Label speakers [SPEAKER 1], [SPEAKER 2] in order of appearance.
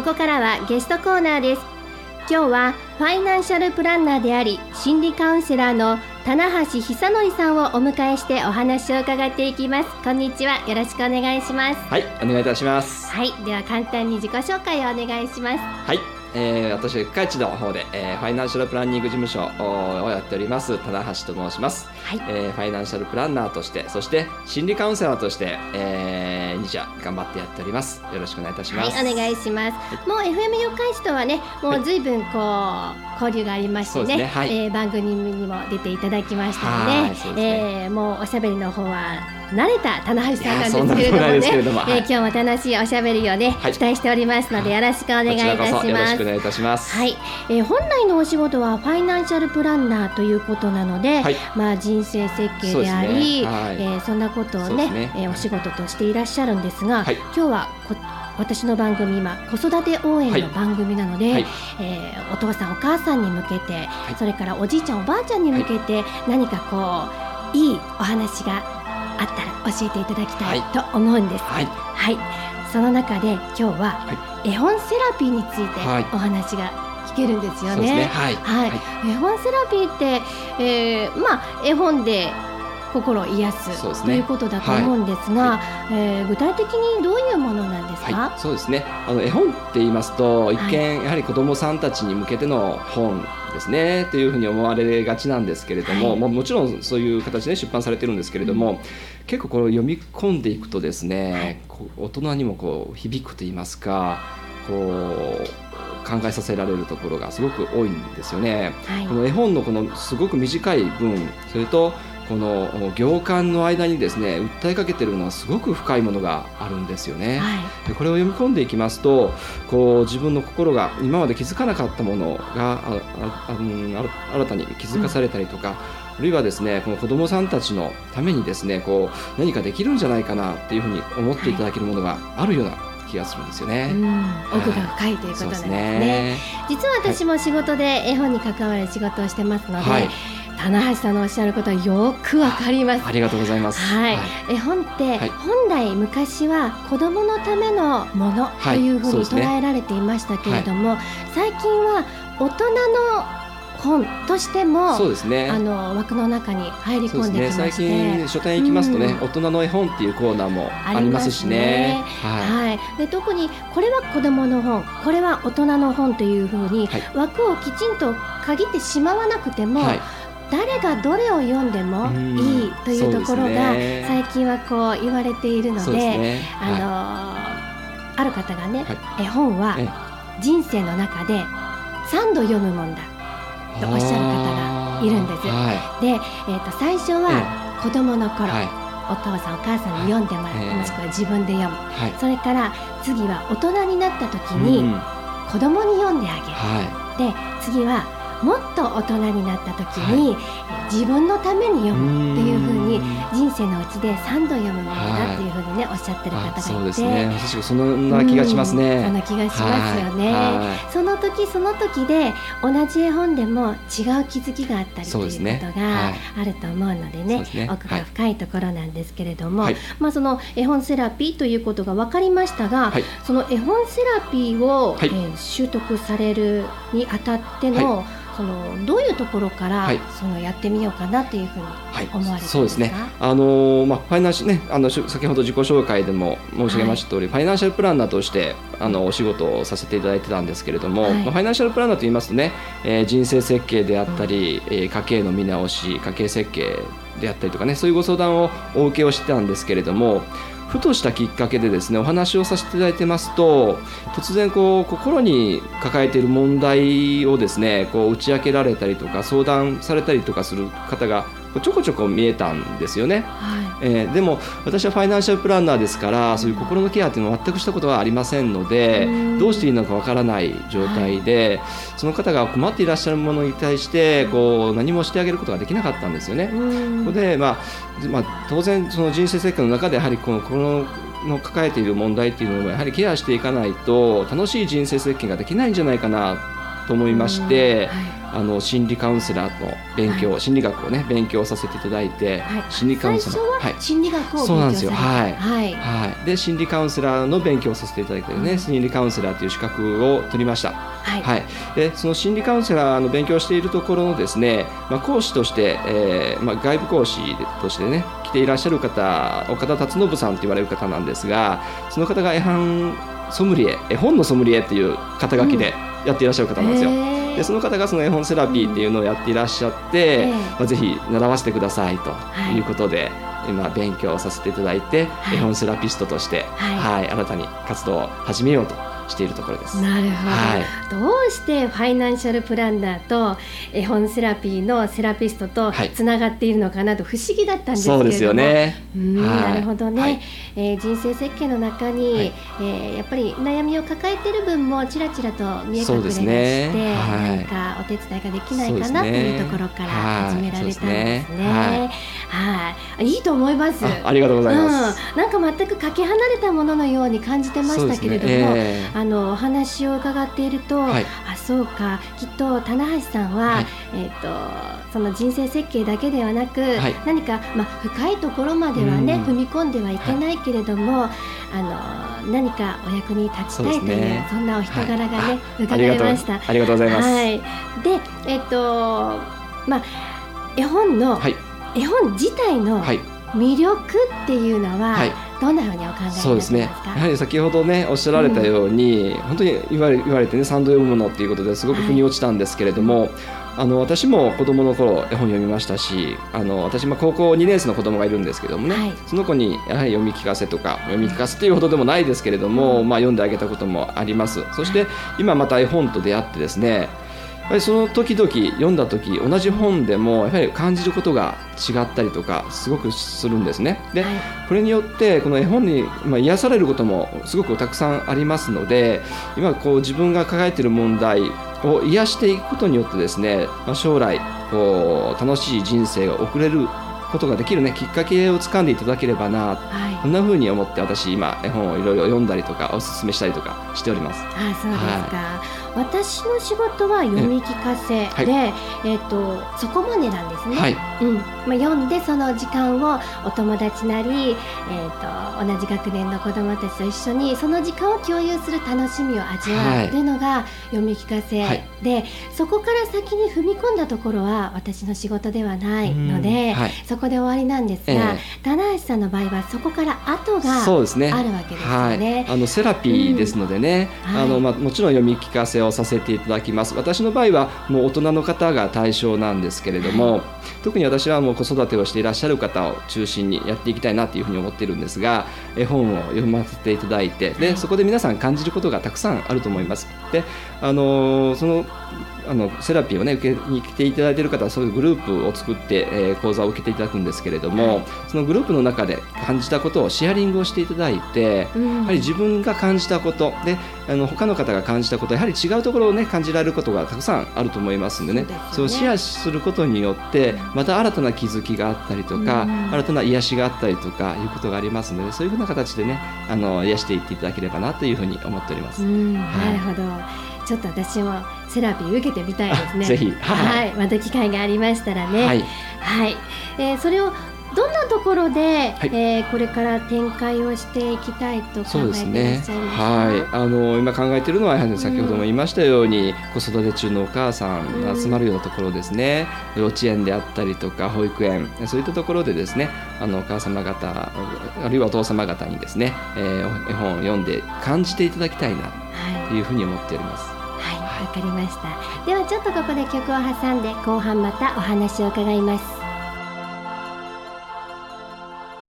[SPEAKER 1] ここからはゲストコーナーです。今日はファイナンシャルプランナーであり心理カウンセラーの棚橋久則さんをお迎えしてお話を伺っていきます。こんにちは。よろしくお願いします。
[SPEAKER 2] はいお願いいたします。
[SPEAKER 1] はいでは簡単に自己紹介をお願いします。
[SPEAKER 2] はいえー、私、カイチの方で、えー、ファイナンシャルプランニング事務所をやっております、棚橋と申します、はい、えー、ファイナンシャルプランナーとして、そして心理カウンセラーとして、えー、日夜頑張ってやっております。よろしくお願いいたします。
[SPEAKER 1] はい、お願いします。はい、もう FM 四日市とはね、もうずいぶんこう、交流がありましてね、ね。はい、えー、番組にも出ていただきましたので、でね、えー、もうおしゃべりの方は慣れた棚橋さんなんですけれどもね、えー、今日も楽しいおしゃべりをね、はい、期待しておりますのでよろしくお願いいたします。よろ
[SPEAKER 2] しくお願いいたします。
[SPEAKER 1] はい、えー、本来のお仕事はファイナンシャルプランナーということなので、はい、まあ人生設計であり、そ、ね。はい、えー、そんなことをね、ね。えー、お仕事としていらっしゃるんですが、はい、今日はこ私の番組今子育て応援の番組なので、はい、えー、お父さんお母さんに向けて、はい、それからおじいちゃんおばあちゃんに向けて、何かこういいお話があったら教えていただきたいと思うんです。はい、はい、その中で今日は絵本セラピーについてお話が聞けるんですよね。ね。はい、はい、絵本セラピーって、えー、まあ絵本で心を癒す、ね、ということだと思うんですが、はい、えー、具体的にどういうものなんですか、
[SPEAKER 2] はい、そうですね。あの絵本って言いますと一見やはり子どもさんたちに向けての本ですねというふうに思われがちなんですけれども、はい、ももちろんそういう形で出版されてるんですけれども、うん、結構これを読み込んでいくとですね、大人にもこう響くと言いますかこう考えさせられるところがすごく多いんですよね。この絵本のこのすごく短い文それとこの行間の間にですね訴えかけてるのはすごく深いものがあるんですよね。はい、でこれを読み込んでいきますとこう自分の心が今まで気づかなかったものがああ新たに気づかされたりとか、うん、あるいはですねこの子どもさんたちのためにですねこう何かできるんじゃないかなっていうふうに思っていただけるものがあるような気がするんですよね。
[SPEAKER 1] 奥が深いということなんですね。すね実は私も仕事で絵本に関わる仕事をしてますので、はい棚橋さんのおっしゃることはよくわかります。
[SPEAKER 2] ありがとうございます。
[SPEAKER 1] はい。はい、絵本って本来昔は子供のためのものというふうに捉えられていましたけれども、はい。ね、最近は大人の本としてもそうですね。あの枠の中に入り込んで
[SPEAKER 2] ね、最近書店行きますとね、うん、大人の絵本っていうコーナーもありますしね。ね
[SPEAKER 1] はい、はい、で特にこれは子供の本これは大人の本というふうに、枠をきちんと限ってしまわなくても、はい誰がどれを読んでもいいというところが最近はこう言われているので、ね、あの、はい、ある方がね、はい、絵本は人生の中で3度読むもんだとおっしゃる方がいるんです。はい、で、えー、と最初は子供の頃、お父さんお母さんに読んでもらって、もしくは自分で読む、それから次は大人になった時に子供に読んであげる、で次はもっと大人になった時に、はい、自分のために読むっていうふうに人生のうちで3度読むものだっていうふうにね、はい、おっしゃってる方がいて。そうですね。
[SPEAKER 2] そんな気がしますね。
[SPEAKER 1] そんな気がしますよね、はい、その時その時で同じ絵本でも違う気づきがあったりということがあると思うのでね、ね、奥が深いところなんですけれども、まあその絵本セラピーということが分かりましたが、その絵本セラピーを、えー、習得されるにあたっての、そのどういうところから、はい、そのやってみようかなというふうに思われて、はい、
[SPEAKER 2] そうですね。あのまあファイナンシねあの先ほど自己紹介でも申し上げました通り、はい、ファイナンシャルプランナーとしてあのお仕事をさせていただいてたんですけれども、はい、まあ、ファイナンシャルプランナーと言いますとね、えー、人生設計であったり、うん、えー、家計の見直し、家計設計であったりとかねそういうご相談をお受けをしてたんですけれども。ふとしたきっかけでですねお話をさせていただいてますと突然こう心に抱えている問題をですねこう打ち明けられたりとか相談されたりとかする方がちょこちょこ見えたんですよね、はい、えー、でも私はファイナンシャルプランナーですからそういう心のケアっていうのは全くしたことはありませんのでどうしていいのかわからない状態で、はい、その方が困っていらっしゃるものに対してこう何もしてあげることができなかったんですよね。ここで、まあまあ、当然その人生設計の中でやはりこの心の抱えている問題っていうのをやはりケアしていかないと楽しい人生設計ができないんじゃないかなと思いまして、あの心理カウンセラーの勉強、心理学をね勉強させていただいて、
[SPEAKER 1] 心理カウンセラー、はい、心理学を
[SPEAKER 2] そうなんですよ。はい、はい。はい、で心理カウンセラーの勉強をさせていただいてね、心理カウンセラーという資格を取りました。はい、はい、でその心理カウンセラーの勉強をしているところのですね、まあ、講師として、えーまあ、外部講師としてね来ていらっしゃる方岡田達信さんと言われる方なんですがその方が絵版ソムリエ絵本のソムリエっていう肩書きでやっていらっしゃる方なんですよ。うんでその方がその絵本セラピーっていうのをやっていらっしゃって、うんまあ、ぜひ習わせてくださいとい。うことで、はい、今勉強させていただいて、はい、絵本セラピストとして、はい、はい、新たに活動を始めようとしているところです。
[SPEAKER 1] なるほど、はい、どうしてファイナンシャルプランナーと絵本セラピーのセラピストとつながっているのかなと不思議だったんですけれども、そうですよね。うん、なるほどね、はい、えー、人生設計の中に、はい、えー、やっぱり悩みを抱えている分もちらちらと見え隠れがして、ね。はい、何かお手伝いができないかな、というところから始められたんですね。はい、い。いと思います。
[SPEAKER 2] あ。りがとうございます、
[SPEAKER 1] うん。なんか全くかけ離れたもののように感じてましたけれども、ね。えー、あのお話を伺っていると、はい、あそうか。きっと棚橋さんは、はい、えっ、ー、とその人生設計だけではなく、はい、何かまあ深いところまではね、踏み込んではいけないけれども、あの何かお役に立ちたいという、ね、そんなお人柄がね、伺いました。
[SPEAKER 2] ありがとうございます。
[SPEAKER 1] はい、でえっ、ー、とまあ絵本の、絵本自体の魅力っていうのは、はいどんなふうにお考えそうですね。や
[SPEAKER 2] はり先ほどねおっしゃられたように、うん、本当に言われ言われてね3度読むものっていうことですごく腑に落ちたんですけれども、はい、あの私も子供の頃絵本読みましたしあの私も高校2年生の子供がいるんですけどもね、はい、その子にやはり読み聞かせとか読み聞かせというほどでもないですけれども、まあ、読んであげたこともあります。そして今また絵本と出会ってですねぱりその時々読んだ時同じ本でもやはり感じることが違ったりとかすごくするんですね。で、はい、これによってこの絵本に、まあ、癒されることもすごくたくさんありますので今こう自分が抱えている問題を癒していくことによってですね、まあ、将来こう楽しい人生が送れることができるねきっかけをつかんでいただければな、はい、こんなふうに思って私今絵本をいろいろ読んだりとかおすすめしたりとかしております。
[SPEAKER 1] あそうですか、はい。私の仕事は読み聞かせで、はい、えっ、とそこまでなんですね。はい、うん、まあ読んでその時間をお友達なり、えっ、と同じ学年の子どもたちと一緒にその時間を共有する楽しみを味わうとい。うのが読み聞かせ、はい、で、そこから先に踏み込んだところは私の仕事ではないので、そこで終わりなんですが、えー、棚橋さんの場合はそこから後があるわけですよね。
[SPEAKER 2] あのセラピーですのでね、うん、あのまあもちろん読み聞かせをさせていただきます。私の場合はもう大人の方が対象なんですけれども、特に私はもう子育てをしていらっしゃる方を中心にやっていきたいなというふうに思っているんですが絵本を読ませていただいてでそこで皆さん感じることがたくさんあると思います。であのそのあのセラピーをね受けに来ていただいている方はそういうグループを作って、えー、講座を受けていただくんですけれども、はい、そのグループの中で感じたことをシェアリングをしていただいて、うん、やはり自分が感じたことであの他の方が感じたことやはり違うところをね感じられることがたくさんあると思いますんでね。そう、ね、シェアすることによってまた新たな気づきがあったりとか、うん、新たな癒しがあったりとかいうことがありますのでそういうふうな形でねあの癒していっていただければなというふうに思っております。
[SPEAKER 1] うん、なるほどちょっと私もセラピー受けてみたいですね。
[SPEAKER 2] ぜひ、
[SPEAKER 1] はい、また機会がありましたらね。はい、はい、えー、それをどんなところで、はい、えー、これから展開をしていきたいと考えていね、
[SPEAKER 2] はい、あの今考えているのはやはり先ほども言いましたように、うん、子育て中のお母さんが集まるようなところですね、うん、幼稚園であったりとか保育園。そういったところでですねあのお母様方あるいはお父様方にですね、えー、絵本を読んで感じていただきたいなというふうに思っております。
[SPEAKER 1] はい、わかりました。ではちょっとここで曲を挟んで後半またお話を伺います。